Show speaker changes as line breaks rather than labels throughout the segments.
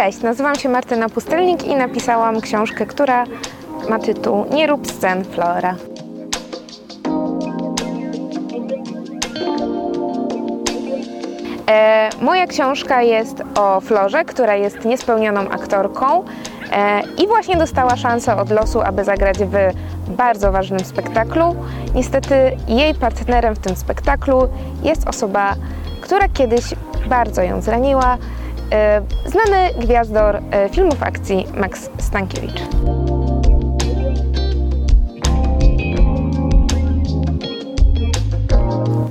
Cześć, nazywam się Martyna Pustelnik i napisałam książkę, która ma tytuł Nie rób scen Flora. E, moja książka jest o Florze, która jest niespełnioną aktorką e, i właśnie dostała szansę od losu, aby zagrać w bardzo ważnym spektaklu. Niestety jej partnerem w tym spektaklu jest osoba, która kiedyś bardzo ją zraniła, znany gwiazdor e, filmów akcji Max Stankiewicz.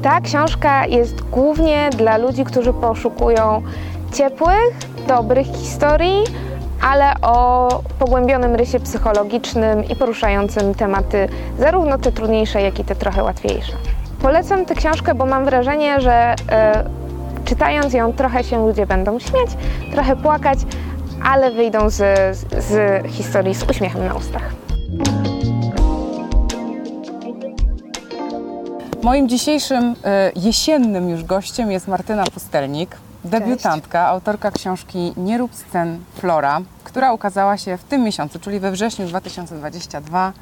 Ta książka jest głównie dla ludzi, którzy poszukują ciepłych, dobrych historii, ale o pogłębionym rysie psychologicznym i poruszającym tematy zarówno te trudniejsze, jak i te trochę łatwiejsze. Polecam tę książkę, bo mam wrażenie, że e, czytając ją trochę się ludzie będą śmiać, trochę płakać, ale wyjdą z, z, z historii z uśmiechem na ustach.
Moim dzisiejszym e, jesiennym już gościem jest Martyna Pustelnik, debiutantka, autorka książki Nie rób scen Flora, która ukazała się w tym miesiącu, czyli we wrześniu 2022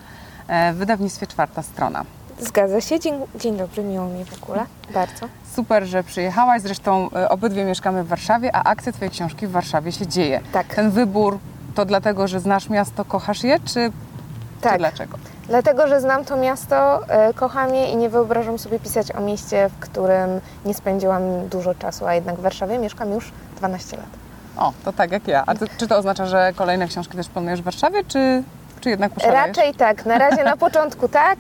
e, w wydawnictwie Czwarta Strona.
Zgadza się. Dzień, dzień dobry, miło mi w ogóle. Bardzo.
Super, że przyjechałaś. Zresztą e, obydwie mieszkamy w Warszawie, a akcja Twojej książki w Warszawie się dzieje.
Tak.
Ten wybór to dlatego, że znasz miasto, kochasz je, czy, czy
Tak.
dlaczego?
Dlatego, że znam to miasto, e, kocham je i nie wyobrażam sobie pisać o mieście, w którym nie spędziłam dużo czasu, a jednak w Warszawie mieszkam już 12 lat.
O, to tak jak ja. A to, czy to oznacza, że kolejne książki też planujesz w Warszawie, czy, czy jednak poszalejesz?
Raczej tak. Na razie na początku tak,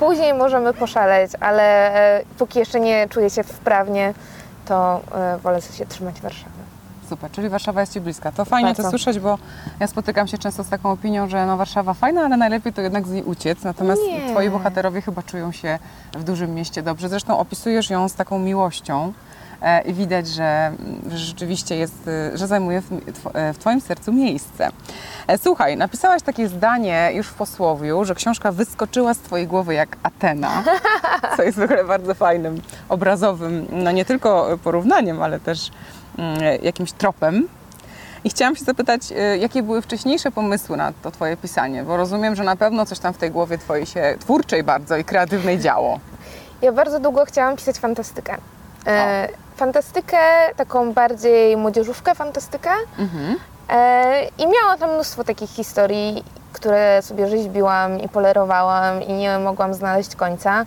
później możemy poszaleć, ale e, póki jeszcze nie czuję się wprawnie, to e, wolę się trzymać Warszawy.
Super, czyli Warszawa jest Ci bliska. To fajnie
Bardzo.
to słyszeć, bo ja spotykam się często z taką opinią, że no Warszawa fajna, ale najlepiej to jednak z niej uciec. Natomiast
Nie.
Twoi bohaterowie chyba czują się w dużym mieście dobrze. Zresztą opisujesz ją z taką miłością i widać, że, rzeczywiście jest, e, że zajmuje w, e, w Twoim sercu miejsce. E, Słuchaj, napisałaś takie zdanie już w posłowiu, że książka wyskoczyła z Twojej głowy jak Atena, co jest w ogóle bardzo fajnym, obrazowym, no nie tylko porównaniem, ale też mm, jakimś tropem. I chciałam się zapytać, y, jakie były wcześniejsze pomysły na to Twoje pisanie? Bo rozumiem, że na pewno coś tam w tej głowie Twojej się twórczej bardzo i kreatywnej działo.
Ja bardzo długo chciałam pisać fantastykę. E, fantastykę, taką bardziej młodzieżówkę fantastykę.
Mhm.
E, I miałam tam mnóstwo takich historii, które sobie rzeźbiłam i polerowałam i nie mogłam znaleźć końca.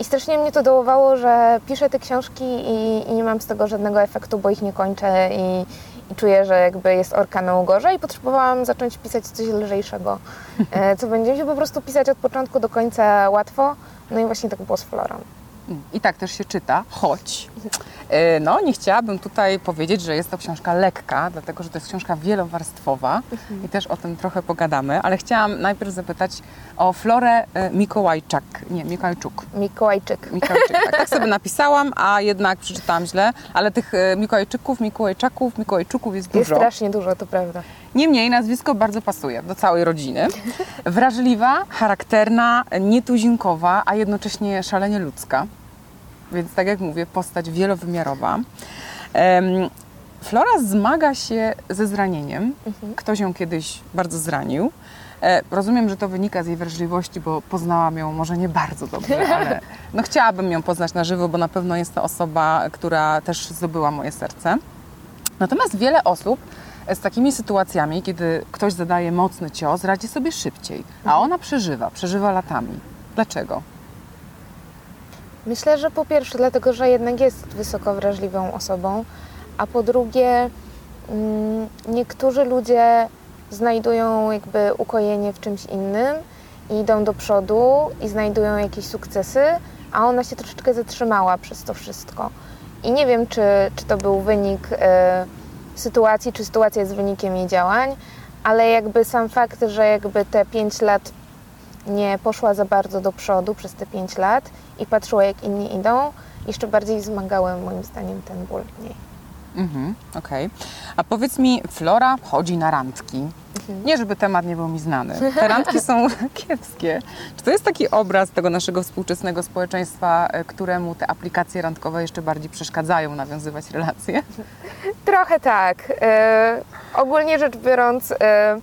I strasznie mnie to dołowało, że piszę te książki i, i nie mam z tego żadnego efektu, bo ich nie kończę i, i czuję, że jakby jest orka na ugorze i potrzebowałam zacząć pisać coś lżejszego, e, co będzie mi się po prostu pisać od początku do końca łatwo. No i właśnie tak było z Florą.
I tak też się czyta, choć no, nie chciałabym tutaj powiedzieć, że jest to książka lekka, dlatego że to jest książka wielowarstwowa i też o tym trochę pogadamy, ale chciałam najpierw zapytać o Florę y, Mikołajczak, nie, Mikołajczuk.
Mikołajczyk.
Mikołajczyk. Tak, tak sobie napisałam, a jednak przeczytałam źle, ale tych y, Mikołajczyków, Mikołajczaków, Mikołajczuków jest
Jest
dużo.
strasznie dużo, to prawda.
Niemniej nazwisko bardzo pasuje do całej rodziny. Wrażliwa, charakterna, nietuzinkowa, a jednocześnie szalenie ludzka. Więc tak jak mówię, postać wielowymiarowa. Flora zmaga się ze zranieniem. Ktoś ją kiedyś bardzo zranił. E, rozumiem, że to wynika z jej wrażliwości, bo poznałam ją może nie bardzo dobrze, ale no chciałabym ją poznać na żywo, bo na pewno jest to osoba, która też zdobyła moje serce. Natomiast wiele osób z takimi sytuacjami, kiedy ktoś zadaje mocny cios, radzi sobie szybciej, a ona przeżywa, przeżywa latami. Dlaczego?
Myślę, że po pierwsze dlatego, że jednak jest wysoko wrażliwą osobą, a po drugie mm, niektórzy ludzie znajdują jakby ukojenie w czymś innym i idą do przodu i znajdują jakieś sukcesy, a ona się troszeczkę zatrzymała przez to wszystko. I nie wiem, czy, czy to był wynik e, sytuacji, czy sytuacja jest wynikiem jej działań, ale jakby sam fakt, że jakby te 5 lat nie poszła za bardzo do przodu przez te 5 lat i patrzyła, jak inni idą, jeszcze bardziej wzmagały moim zdaniem ten ból w niej.
Mhm, okej. A powiedz mi, Flora chodzi na randki. Nie, żeby temat nie był mi znany. Te randki są kiepskie. Czy to jest taki obraz tego naszego współczesnego społeczeństwa, e, któremu te aplikacje randkowe jeszcze bardziej przeszkadzają nawiązywać relacje?
Trochę tak. E, ogólnie rzecz biorąc, e,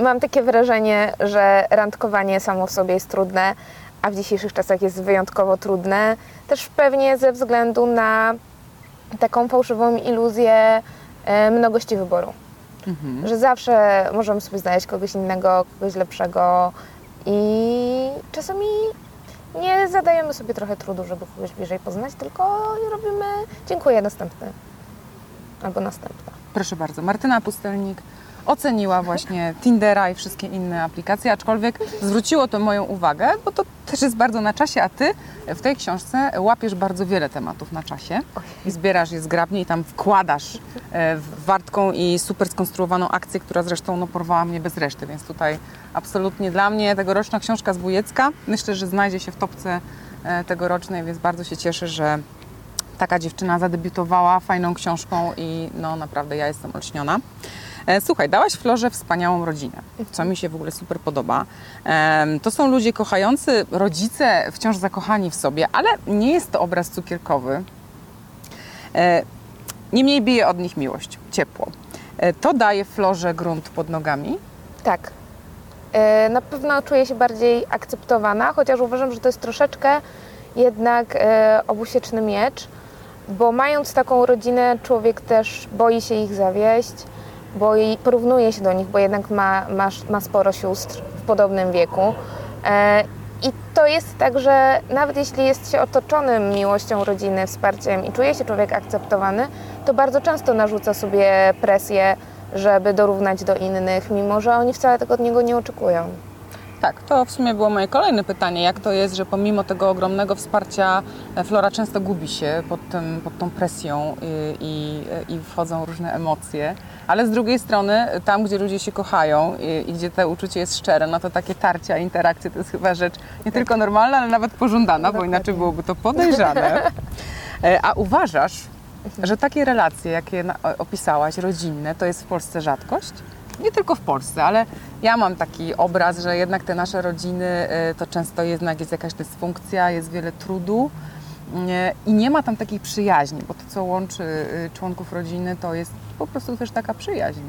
mam takie wrażenie, że randkowanie samo w sobie jest trudne, a w dzisiejszych czasach jest wyjątkowo trudne. Też pewnie ze względu na taką fałszywą iluzję e, mnogości wyboru. Że zawsze możemy sobie znaleźć kogoś innego, kogoś lepszego i czasami nie zadajemy sobie trochę trudu, żeby kogoś bliżej poznać, tylko robimy dziękuję, następny. Albo następna.
Proszę bardzo, Martyna Pustelnik oceniła właśnie Tindera i wszystkie inne aplikacje, aczkolwiek zwróciło to moją uwagę, bo to też jest bardzo na czasie, a ty w tej książce łapiesz bardzo wiele tematów na czasie i zbierasz je zgrabnie i tam wkładasz e, w wartką i super skonstruowaną akcję, która zresztą no, porwała mnie bez reszty, więc tutaj absolutnie dla mnie tegoroczna książka z Bujecka myślę, że znajdzie się w topce e, tegorocznej, więc bardzo się cieszę, że taka dziewczyna zadebiutowała fajną książką i no naprawdę ja jestem olśniona. E, Słuchaj, dałaś Florze wspaniałą rodzinę, co mi się w ogóle super podoba. To są ludzie kochający, rodzice wciąż zakochani w sobie, ale nie jest to obraz cukierkowy. E, Niemniej bije od nich miłość, ciepło. E, To daje Florze grunt pod nogami.
Tak. Na pewno czuję się bardziej akceptowana, chociaż uważam, że to jest troszeczkę jednak obusieczny miecz, bo mając taką rodzinę, człowiek też boi się ich zawieść, boi, porównuje się do nich, bo jednak ma, ma, ma sporo sióstr w podobnym wieku. E, I to jest tak, że nawet jeśli jest się otoczonym miłością rodziny, wsparciem i czuje się człowiek akceptowany, to bardzo często narzuca sobie presję, żeby dorównać do innych, mimo że oni wcale tego od niego nie oczekują.
Tak, to w sumie było moje kolejne pytanie. Jak to jest, że pomimo tego ogromnego wsparcia e, Flora często gubi się pod, tym, pod tą presją i, i, i wchodzą różne emocje, ale z drugiej strony tam, gdzie ludzie się kochają i, i gdzie to uczucie jest szczere, no to takie tarcia, interakcje to jest chyba rzecz nie tylko normalna, ale nawet pożądana, bo inaczej byłoby to podejrzane. E, A uważasz, że takie relacje, jakie opisałaś, rodzinne, to jest w Polsce rzadkość? Nie tylko w Polsce, ale ja mam taki obraz, że jednak te nasze rodziny y, to często jednak jest jakaś dysfunkcja, jest wiele trudu i nie ma tam takiej przyjaźni, bo to, co łączy y, członków rodziny, to jest po prostu też taka przyjaźń.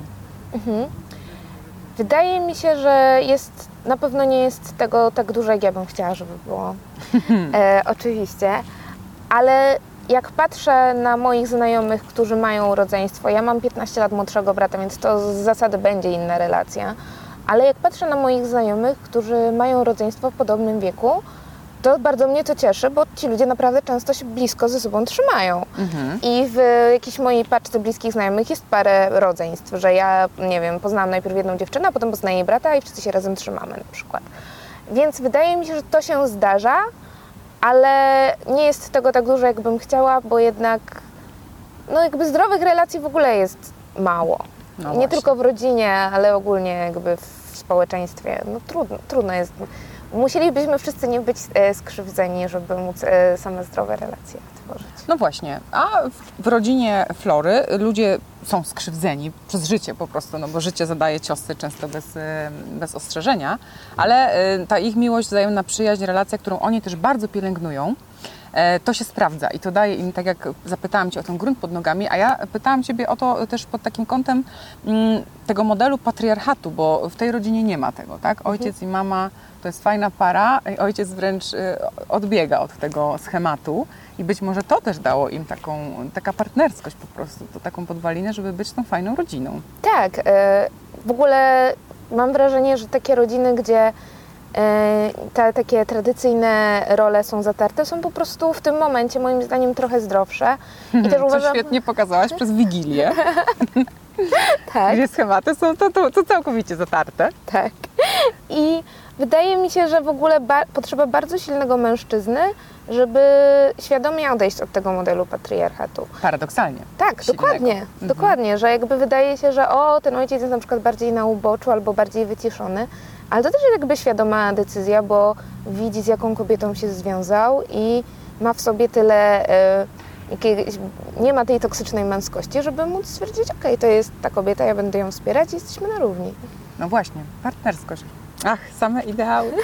Wydaje mi się, że jest, na pewno nie jest tego tak dużo, jak ja bym chciała, żeby było. E, oczywiście, ale jak patrzę na moich znajomych, którzy mają rodzeństwo, ja mam 15 lat młodszego brata, więc to z zasady będzie inna relacja, ale jak patrzę na moich znajomych, którzy mają rodzeństwo w podobnym wieku, to bardzo mnie to cieszy, bo ci ludzie naprawdę często się blisko ze sobą trzymają. I w jakiejś mojej paczce bliskich znajomych jest parę rodzeństw, że ja, nie wiem, poznałam najpierw jedną dziewczynę, a potem poznaję jej brata i wszyscy się razem trzymamy na przykład. Więc wydaje mi się, że to się zdarza, ale nie jest tego tak dużo, jakbym chciała, bo jednak no jakby zdrowych relacji w ogóle jest mało.
No
nie tylko w rodzinie, ale ogólnie jakby w społeczeństwie. No trudno, trudno jest. Musielibyśmy wszyscy nie być e, skrzywdzeni, żeby móc e, same zdrowe relacje tworzyć.
No właśnie, a w- rodzinie Flory ludzie są skrzywdzeni przez życie po prostu, no bo życie zadaje ciosy często bez, y, bez ostrzeżenia, ale ta ich miłość, wzajemna przyjaźń, relacja, którą oni też bardzo pielęgnują, e, to się sprawdza i to daje im, tak jak zapytałam Cię o ten grunt pod nogami, a ja pytałam Ciebie o to też pod takim kątem mm, tego modelu patriarchatu, bo w tej rodzinie nie ma tego, tak? Ojciec i mama to jest fajna para, i ojciec wręcz y, odbiega od tego schematu i być może to też dało im taką, taka partnerskość po prostu, to taką podwalinę, żeby być tą fajną rodziną.
Tak, e, w ogóle mam wrażenie, że takie rodziny, gdzie e, te takie tradycyjne role są zatarte, są po prostu w tym momencie moim zdaniem trochę zdrowsze. I też
Co
uważam,
świetnie pokazałaś przez Wigilię,
tak,
gdzie schematy są to, to, to całkowicie zatarte.
tak. I wydaje mi się, że w ogóle ba- potrzeba bardzo silnego mężczyzny, żeby świadomie odejść od tego modelu patriarchatu.
Paradoksalnie.
Tak,
silnego.
dokładnie,
Mhm.
dokładnie, że jakby wydaje się, że o, ten ojciec jest na przykład bardziej na uboczu albo bardziej wyciszony, ale to też jest jakby świadoma decyzja, bo widzi z jaką kobietą się związał i ma w sobie tyle jakiegoś, nie ma tej toksycznej męskości, żeby móc stwierdzić, okej, to jest ta kobieta, ja będę ją wspierać i jesteśmy na równi.
No właśnie, partnerskość. Ach, same ideały.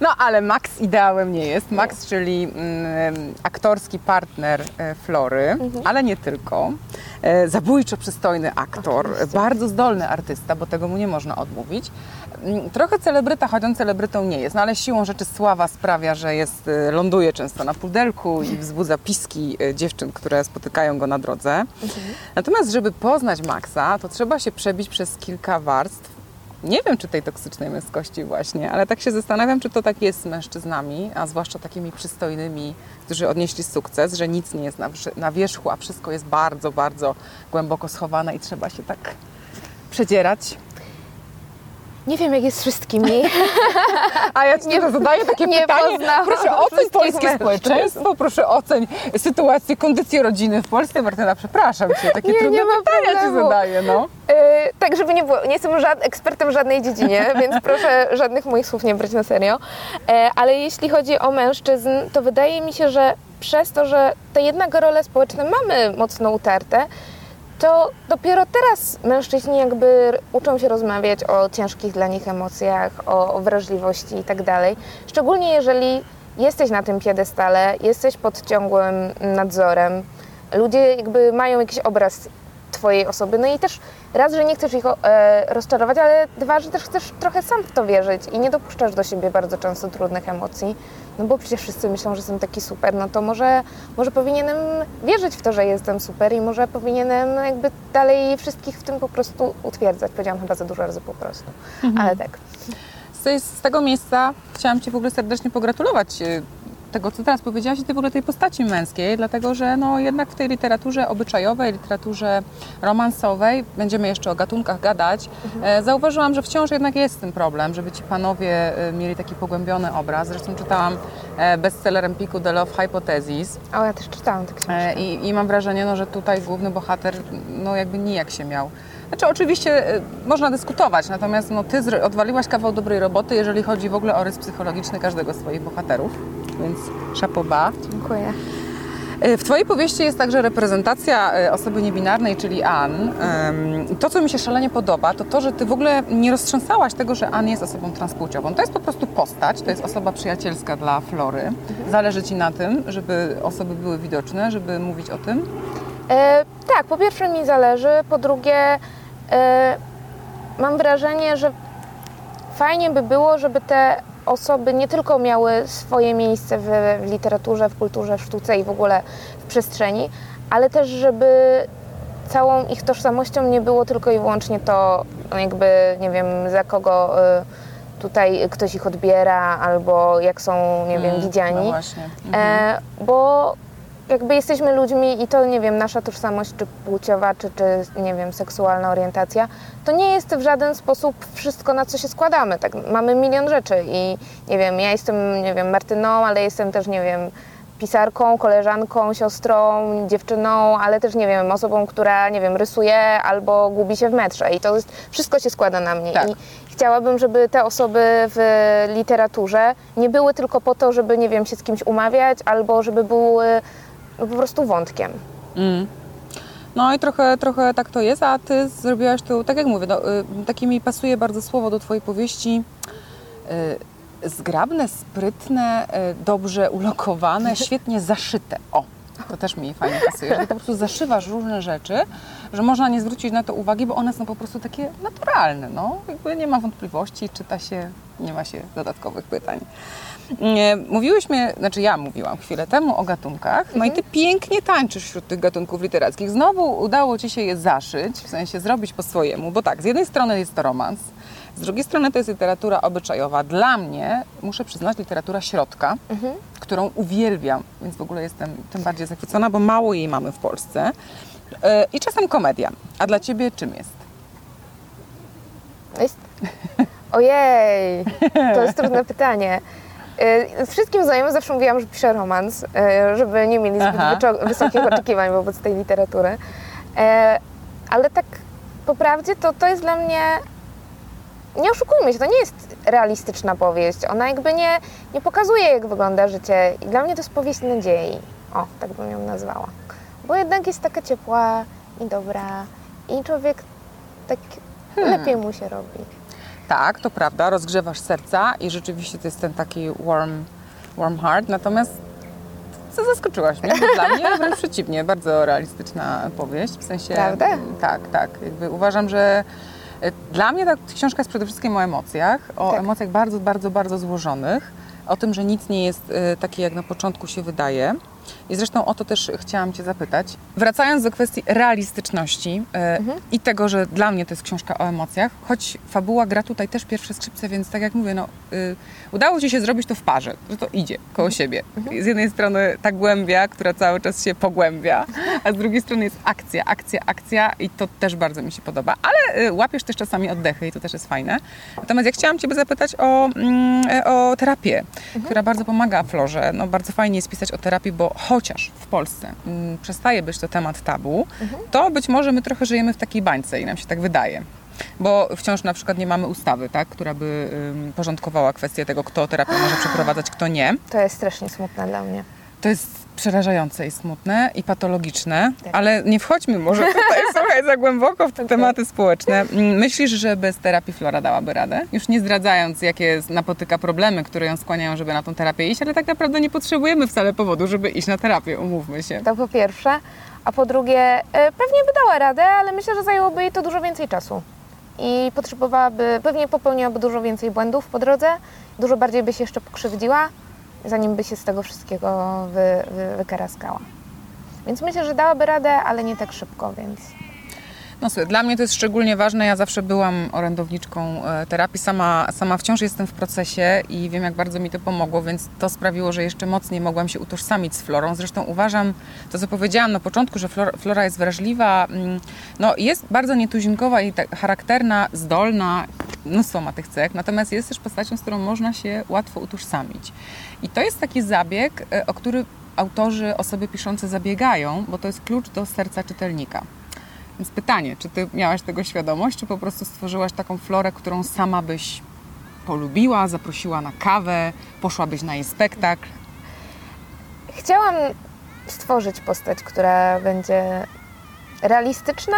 No ale Max ideałem nie jest. Max, czyli mm, aktorski partner e, Flory,
Mhm.
ale nie tylko. E, zabójczo przystojny aktor,
Oczywiście.
bardzo zdolny artysta, bo tego mu nie można odmówić. Mm, Trochę celebryta, choć on celebrytą nie jest, no ale siłą rzeczy sława sprawia, że jest, e, ląduje często na pudelku i wzbudza piski e, dziewczyn, które spotykają go na drodze. Natomiast, żeby poznać Maxa, to trzeba się przebić przez kilka warstw. Nie wiem, czy tej toksycznej męskości właśnie, ale tak się zastanawiam, czy to tak jest z mężczyznami, a zwłaszcza takimi przystojnymi, którzy odnieśli sukces, że nic nie jest na, wierzchu, a wszystko jest bardzo, bardzo głęboko schowane i trzeba się tak przedzierać.
Nie wiem, jak jest z wszystkimi.
A ja Ci nie, zadaję takie
nie
pytanie. Proszę oceń polskie społeczeństwo, proszę oceń sytuację, kondycję rodziny w Polsce. Martyna, przepraszam Cię, takie
Nie,
trudne
nie
pytania Ci
problemu.
zadaję, no.
Yy, tak, żeby nie było, nie jestem żad, ekspertem w żadnej dziedzinie, więc proszę żadnych moich słów nie brać na serio. E, ale jeśli chodzi o mężczyzn, to wydaje mi się, że przez to, że te jednak role społeczne mamy mocno utarte, to dopiero teraz mężczyźni jakby uczą się rozmawiać o ciężkich dla nich emocjach, o, o wrażliwości i tak. Szczególnie jeżeli jesteś na tym piedestale, jesteś pod ciągłym nadzorem, ludzie jakby mają jakiś obraz twojej osoby, no i też raz, że nie chcesz ich e, rozczarować, ale dwa, że też chcesz trochę sam w to wierzyć i nie dopuszczasz do siebie bardzo często trudnych emocji, no bo przecież wszyscy myślą, że jestem taki super, no to może, może powinienem wierzyć w to, że jestem super i może powinienem jakby dalej wszystkich w tym po prostu utwierdzać. Powiedziałam chyba za dużo razy po prostu, ale tak.
Z, tego miejsca chciałam Ci w ogóle serdecznie pogratulować e, tego, co teraz powiedziałaś, i w ogóle tej postaci męskiej, dlatego że no, jednak w tej literaturze obyczajowej, literaturze romansowej, będziemy jeszcze o gatunkach gadać, e, zauważyłam, że wciąż jednak jest ten problem, żeby ci panowie e, mieli taki pogłębiony obraz. Zresztą czytałam e, bestseller Empiku The Love Hypothesis
O, ja też czytałam tę książkę.
i, i mam wrażenie, no, że tutaj główny bohater no, jakby nijak się miał. Znaczy oczywiście można dyskutować, natomiast no, ty odwaliłaś kawał dobrej roboty, jeżeli chodzi w ogóle o rys psychologiczny każdego z swoich bohaterów, więc bas.
Dziękuję.
E, W Twojej powieści jest także reprezentacja e, osoby niebinarnej, czyli Ann. To, co mi się szalenie podoba, to to, że Ty w ogóle nie roztrząsałaś tego, że Ann jest osobą transpłciową. To jest po prostu postać, to jest osoba przyjacielska dla Flory. Zależy Ci na tym, żeby osoby były widoczne, żeby mówić o tym.
E, tak, po pierwsze mi zależy, po drugie e, mam wrażenie, że fajnie by było, żeby te osoby nie tylko miały swoje miejsce w, w literaturze, w kulturze, w sztuce i w ogóle w przestrzeni, ale też żeby całą ich tożsamością nie było tylko i wyłącznie to, no jakby, nie wiem, za kogo e, tutaj ktoś ich odbiera, albo jak są, nie wiem,
Mm,
widziani.
No właśnie. Mhm.
E, bo jakby jesteśmy ludźmi i to, nie wiem, nasza tożsamość, czy płciowa, czy, czy nie wiem, seksualna orientacja, to nie jest w żaden sposób wszystko, na co się składamy. Tak, mamy milion rzeczy i nie wiem, ja jestem, nie wiem, Martyną, ale jestem też, nie wiem, pisarką, koleżanką, siostrą, dziewczyną, ale też, nie wiem, osobą, która, nie wiem, rysuje albo gubi się w metrze i to jest, wszystko się składa na mnie.
Tak.
I chciałabym, żeby te osoby w literaturze nie były tylko po to, żeby, nie wiem, się z kimś umawiać, albo żeby były po prostu wątkiem.
Mm. No i trochę, trochę tak to jest, a ty zrobiłaś to, tak jak mówię, no, y, takie mi pasuje bardzo słowo do twojej powieści. Y, zgrabne, sprytne, y, dobrze ulokowane, świetnie zaszyte. O, to też mi fajnie pasuje, że po prostu zaszywasz różne rzeczy, że można nie zwrócić na to uwagi, bo one są po prostu takie naturalne, no. Jakby nie ma wątpliwości, czyta się, nie ma się dodatkowych pytań. Mówiłyśmy, znaczy ja mówiłam chwilę temu o gatunkach, no i ty pięknie tańczysz wśród tych gatunków literackich. Znowu udało ci się je zaszyć, w sensie zrobić po swojemu, bo tak, z jednej strony jest to romans, z drugiej strony to jest literatura obyczajowa. Dla mnie, muszę przyznać, literatura środka, którą uwielbiam, więc w ogóle jestem tym bardziej zachwycona, bo mało jej mamy w Polsce. E, I czasem komedia. A dla ciebie czym jest?
Jest... Ojej, to jest trudne pytanie. Y, Wszystkim znajomym zawsze mówiłam, że piszę romans, y, żeby nie mieli zbyt wysokich oczekiwań wobec tej literatury. E, Ale tak po prawdzie to, to jest dla mnie... Nie oszukujmy się, to nie jest realistyczna powieść. Ona jakby nie, nie pokazuje, jak wygląda życie. I dla mnie to jest powieść nadziei. O, tak bym ją nazwała. bo jednak jest taka ciepła i dobra i człowiek tak
Hmm.
lepiej mu się robi.
Tak, to prawda, rozgrzewasz serca i rzeczywiście to jest ten taki warm, warm heart, natomiast co zaskoczyłaś mnie, bo dla mnie wręcz przeciwnie, bardzo realistyczna powieść, w sensie...
Prawda?
Tak, tak, jakby uważam, że e, dla mnie ta książka jest przede wszystkim o emocjach, o
Tak.
emocjach bardzo, bardzo, bardzo złożonych, o tym, że nic nie jest e, takie, jak na początku się wydaje. I zresztą o to też chciałam Cię zapytać. Wracając do kwestii realistyczności e, i tego, że dla mnie to jest książka o emocjach, choć fabuła gra tutaj też pierwsze skrzypce, więc tak jak mówię, no, y, udało Ci się zrobić to w parze, że to idzie koło siebie. Z jednej strony ta głębia, która cały czas się pogłębia, a z drugiej strony jest akcja, akcja, akcja i to też bardzo mi się podoba. Ale y, łapiesz też czasami oddechy i to też jest fajne. Natomiast ja chciałam Ciebie zapytać o, mm, e, o terapię, która bardzo pomaga Florze. No, bardzo fajnie jest pisać o terapii, bo chociaż w Polsce mm, przestaje być to temat tabu, to być może my trochę żyjemy w takiej bańce i nam się tak wydaje. Bo wciąż na przykład nie mamy ustawy, tak, która by ym, porządkowała kwestię tego, kto terapię może przeprowadzać, kto nie.
To jest strasznie smutne dla mnie.
To jest przerażające i smutne i patologiczne,
Tak.
ale nie wchodźmy może tutaj, słuchaj, za głęboko w te tematy społeczne. Mm, Myślisz, że bez terapii Flora dałaby radę? Już nie zdradzając, jakie napotyka problemy, które ją skłaniają, żeby na tą terapię iść, ale tak naprawdę nie potrzebujemy wcale powodu, żeby iść na terapię, umówmy się.
To po pierwsze. A po drugie, e, pewnie by dała radę, ale myślę, że zajęłoby jej to dużo więcej czasu. I potrzebowałaby, pewnie popełniłaby dużo więcej błędów po drodze, dużo bardziej by się jeszcze pokrzywdziła, zanim by się z tego wszystkiego wy, wy, wykaraskała. Więc myślę, że dałaby radę, ale nie tak szybko, więc
No słuchaj, dla mnie to jest szczególnie ważne. Ja zawsze byłam orędowniczką e, terapii. Sama, sama wciąż jestem w procesie i wiem, jak bardzo mi to pomogło, więc to sprawiło, że jeszcze mocniej mogłam się utożsamić z Florą. Zresztą uważam, to co powiedziałam na początku, że Flora, Flora jest wrażliwa, mm, no jest bardzo nietuzinkowa i tak charakterna, zdolna, mnóstwo ma tych cech, natomiast jest też postacią, z którą można się łatwo utożsamić. I to jest taki zabieg, e, o który autorzy, osoby piszące zabiegają, bo to jest klucz do serca czytelnika. Więc pytanie, czy ty miałaś tego świadomość, czy po prostu stworzyłaś taką florę, którą sama byś polubiła, zaprosiła na kawę, poszłabyś na jej spektakl?
Chciałam stworzyć postać, która będzie realistyczna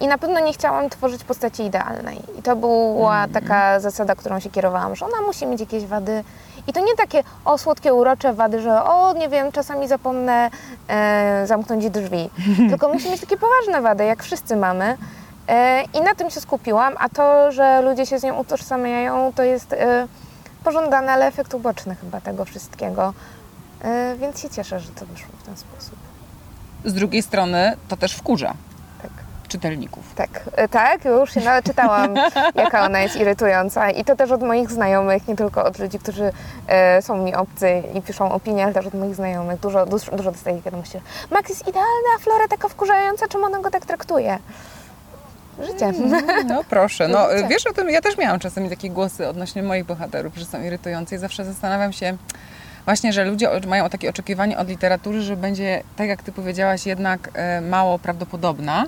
i na pewno nie chciałam tworzyć postaci idealnej. I to była taka zasada, którą się kierowałam, że ona musi mieć jakieś wady. I to nie takie o słodkie, urocze wady, że o nie wiem, czasami zapomnę e, zamknąć drzwi. Tylko musi mieć takie poważne wady, jak wszyscy mamy. E, I na tym się skupiłam, a to, że ludzie się z nią utożsamiają, to jest e, pożądany, ale efekt uboczny chyba tego wszystkiego. E, więc się cieszę, że to wyszło w ten sposób.
Z drugiej strony to też wkurza. Czytelników.
Tak, e, tak, już się naczytałam, jaka ona jest irytująca. I to też od moich znajomych, nie tylko od ludzi, którzy e, są mi obcy i piszą opinie, ale też od moich znajomych. Dużo, dużo, dużo dostaję wiadomości. Max jest idealna, a Flora taka wkurzająca, czemu ona go tak traktuje? Życie.
No proszę, no
Życie.
wiesz o tym, ja też miałam czasami takie głosy odnośnie moich bohaterów, że są irytujące i zawsze zastanawiam się właśnie, że ludzie mają takie oczekiwanie od literatury, że będzie, tak jak ty powiedziałaś, jednak e, mało prawdopodobna,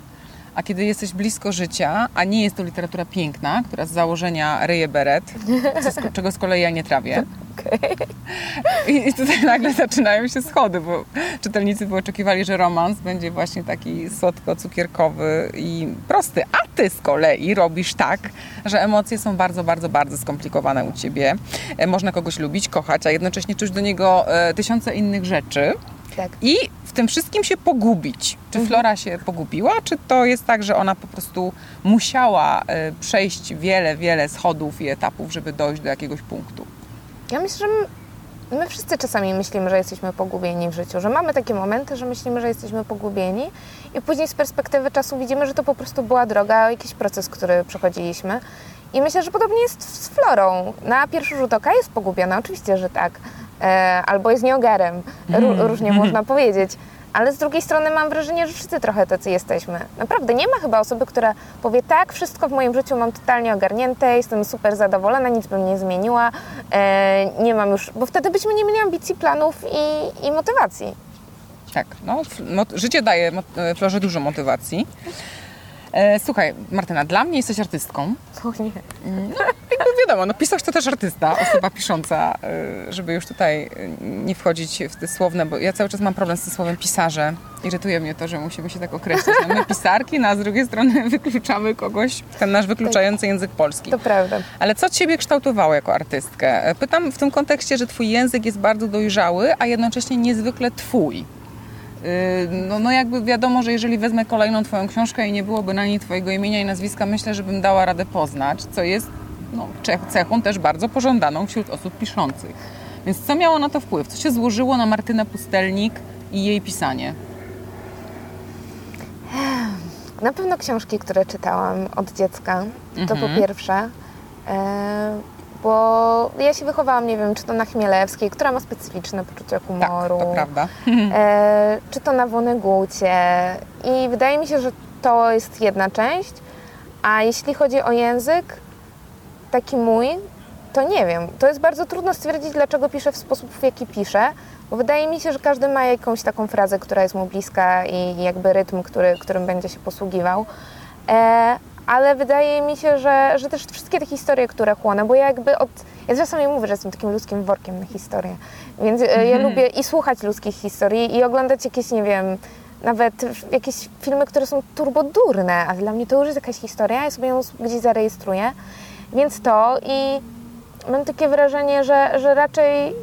a kiedy jesteś blisko życia, a nie jest to literatura piękna, która z założenia ryje beret, czego z kolei ja nie trawię, I, I tutaj nagle zaczynają się schody, bo czytelnicy by oczekiwali, że romans będzie właśnie taki słodko-cukierkowy i prosty, a ty z kolei robisz tak, że emocje są bardzo, bardzo, bardzo skomplikowane u ciebie. E, Można kogoś lubić, kochać, a jednocześnie czuć do niego e, tysiące innych rzeczy
Tak.
i w tym wszystkim się pogubić. Czy Flora się pogubiła, czy to jest tak, że ona po prostu musiała e, przejść wiele, wiele schodów i etapów, żeby dojść do jakiegoś punktu?
Ja myślę, że my- my wszyscy czasami myślimy, że jesteśmy pogubieni w życiu, że mamy takie momenty, że myślimy, że jesteśmy pogubieni i później z perspektywy czasu widzimy, że to po prostu była droga, jakiś proces, który przechodziliśmy. I myślę, że podobnie jest z Florą. Na pierwszy rzut oka jest pogubiona, oczywiście, że tak. E, albo jest nieogarem, Ró- różnie można powiedzieć. Ale z drugiej strony mam wrażenie, że wszyscy trochę tacy jesteśmy. Naprawdę nie ma chyba osoby, która powie tak, wszystko w moim życiu mam totalnie ogarnięte, jestem super zadowolona, nic bym nie zmieniła, e, nie mam już, bo wtedy byśmy nie mieli ambicji, planów i, i motywacji.
Tak, no, życie daje mot- e, Florze dużo motywacji. E, słuchaj, Martyna, dla mnie jesteś artystką.
O nie.
Jakby wiadomo, no pisarz to też artysta, osoba pisząca, y, żeby już tutaj y, nie wchodzić w te słowne, bo ja cały czas mam problem z tym słowem pisarze. Irytuje mnie to, że musimy się tak określić. No my pisarki, no a z drugiej strony wykluczamy kogoś, ten nasz wykluczający język polski.
To prawda.
Ale co Ciebie kształtowało jako artystkę? Pytam w tym kontekście, że Twój język jest bardzo dojrzały, a jednocześnie niezwykle Twój. Yy, No, no jakby wiadomo, że jeżeli wezmę kolejną Twoją książkę i nie byłoby na niej Twojego imienia i nazwiska, myślę, że bym dała radę poznać, co jest no, ce- cechą też bardzo pożądaną wśród osób piszących. Więc co miało na to wpływ? Co się złożyło na Martynę Pustelnik i jej pisanie?
Na pewno książki, które czytałam od dziecka, to po
Mhm.
pierwsze. E, bo ja się wychowałam, nie wiem, czy to na Chmielewskiej, która ma specyficzne poczucie
Tak,
humoru.
to prawda.
e, czy to na Wonegucie. I wydaje mi się, że to jest jedna część. A jeśli chodzi o język, taki mój, to nie wiem. To jest bardzo trudno stwierdzić, dlaczego piszę w sposób, w jaki piszę, bo wydaje mi się, że każdy ma jakąś taką frazę, która jest mu bliska i jakby rytm, który, którym będzie się posługiwał. E, ale wydaje mi się, że, że też wszystkie te historie, które chłonę, bo ja jakby od... Ja czasami mówię, że jestem takim ludzkim workiem na historię, więc e, ja lubię i słuchać ludzkich historii i oglądać jakieś, nie wiem, nawet jakieś filmy, które są turbodurne, a dla mnie to już jest jakaś historia, ja sobie ją gdzieś zarejestruję, więc to i mam takie wrażenie, że, że raczej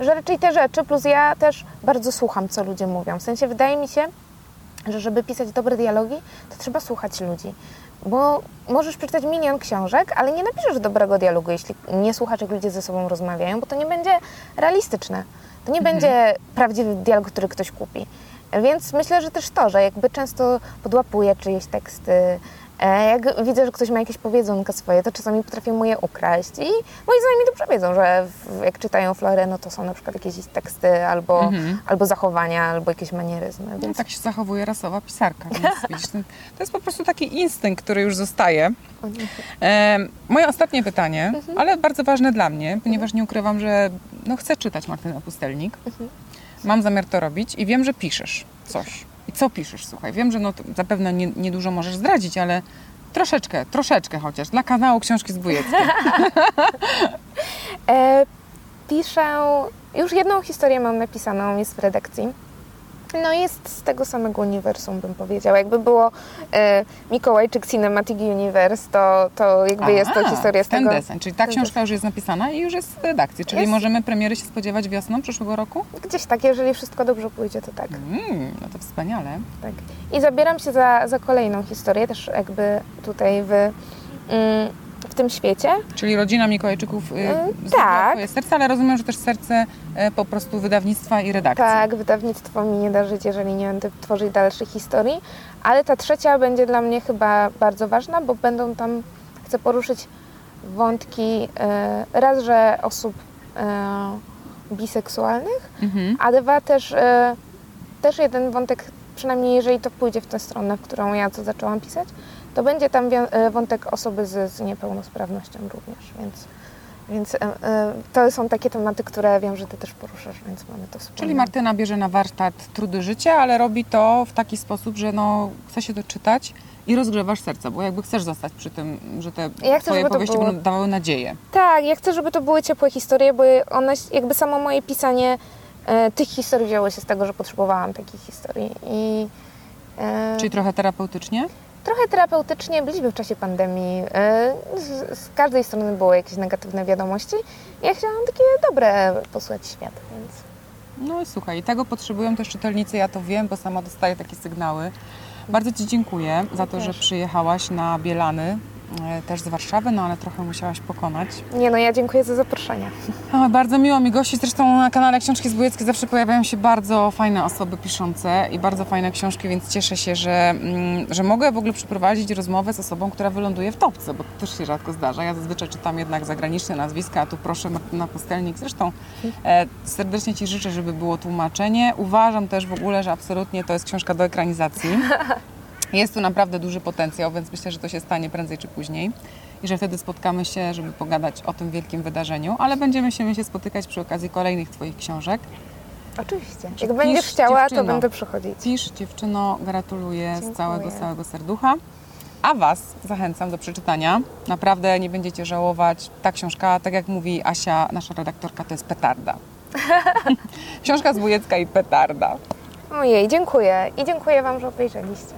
że raczej te rzeczy, plus ja też bardzo słucham, co ludzie mówią. W sensie wydaje mi się, że żeby pisać dobre dialogi, to trzeba słuchać ludzi. Bo możesz przeczytać milion książek, ale nie napiszesz dobrego dialogu, jeśli nie słuchasz, jak ludzie ze sobą rozmawiają, bo to nie będzie realistyczne. To nie będzie prawdziwy dialog, który ktoś kupi. Więc myślę, że też to, że jakby często podłapuję czyjeś teksty, jak widzę, że ktoś ma jakieś powiedzonka swoje, to czasami potrafię mu je ukraść i moi znajomi dobrze wiedzą, że jak czytają Florę, no to są na przykład jakieś teksty albo,
Mhm.
albo zachowania, albo jakieś manieryzmy,
No,
więc
tak się zachowuje rasowa pisarka. Więc widzisz, to, jest po prostu taki instynkt, który już zostaje. E, moje ostatnie pytanie, ale bardzo ważne dla mnie, ponieważ nie ukrywam, że no, chcę czytać Martynę Pustelnik. Mam zamiar to robić i wiem, że piszesz coś. I co piszesz, słuchaj? Wiem, że no, zapewne nie, niedużo możesz zdradzić, ale troszeczkę, troszeczkę chociaż, dla kanału Książki z Bujeckiej.
E, piszę, już jedną historię mam napisaną, jest w redakcji. No jest z tego samego uniwersum, bym powiedziała. Jakby było e, Mikołajczyk Cinematic Universe, to, to jakby jest to historia z
ten
tego...
desen, czyli ta
ten
książka już jest napisana i już jest w redakcji, czyli
Jest.
możemy premiery się spodziewać wiosną przyszłego roku?
Gdzieś tak, jeżeli wszystko dobrze pójdzie, to tak.
Mm, no to wspaniale.
tak. I zabieram się za, za kolejną historię, też jakby tutaj w, mm, w tym świecie.
Czyli rodzina Mikołajczyków y, zdobyła
tak.
twoje serce, ale rozumiem, że też serce e, po prostu wydawnictwa i redakcji.
Tak, wydawnictwo mi nie da żyć, jeżeli nie będę tworzyć dalszych historii, ale ta trzecia będzie dla mnie chyba bardzo ważna, bo będą tam, chcę poruszyć wątki e, raz, że osób e, biseksualnych,
Mhm.
a dwa też, e, też jeden wątek, przynajmniej jeżeli to pójdzie w tę stronę, w którą ja to zaczęłam pisać, to będzie tam e, wątek osoby z, z niepełnosprawnością również, więc, więc e, e, to są takie tematy, które wiem, że Ty też poruszasz, więc mamy to wspólne.
Czyli Martyna bierze na warsztat trudy życia, ale robi to w taki sposób, że no, chce się doczytać i rozgrzewasz serce, bo jakby chcesz zostać przy tym, że te
Ja chcę,
twoje powieści
było-
będą dawały nadzieję.
Tak, ja chcę, żeby to były ciepłe historie, bo one, jakby samo moje pisanie e, tych historii wzięło się z tego, że potrzebowałam takich historii i e,
Czyli trochę terapeutycznie?
Trochę terapeutycznie byliśmy w czasie pandemii. E, z, z każdej strony były jakieś negatywne wiadomości. Ja chciałam takie dobre posłać świat, więc
No i słuchaj, tego potrzebują też czytelnicy, ja to wiem, bo sama dostaję takie sygnały. Bardzo Ci dziękuję za to, że przyjechałaś na Bielany, też z Warszawy, no ale trochę musiałaś pokonać.
nie no, ja dziękuję za zaproszenie.
O, bardzo miło mi gościć. Zresztą na kanale Książki Zbójeckie zawsze pojawiają się bardzo fajne osoby piszące i bardzo fajne książki, więc cieszę się, że, mm, że mogę w ogóle przeprowadzić rozmowę z osobą, która wyląduje w topce, bo to też się rzadko zdarza. Ja zazwyczaj czytam jednak zagraniczne nazwiska, a tu proszę Martyna Pustelnik. Zresztą e, serdecznie Ci życzę, żeby było tłumaczenie. Uważam też w ogóle, że absolutnie to jest książka do ekranizacji. Jest tu naprawdę duży potencjał, więc myślę, że to się stanie prędzej czy później i że wtedy spotkamy się, żeby pogadać o tym wielkim wydarzeniu, ale będziemy się, się spotykać przy okazji kolejnych Twoich książek.
Oczywiście.
Czy
Jak będziesz
pisz,
chciała,
dziewczyno?
to będę przychodzić.
Pisz, dziewczyno, gratuluję z
Dziękuję.
całego, całego serducha. A Was zachęcam do przeczytania. Naprawdę nie będziecie żałować. Ta książka, tak jak mówi Asia, nasza redaktorka, to jest petarda. książka z Wujecka i petarda.
Ojej, dziękuję. I dziękuję Wam, że obejrzeliście.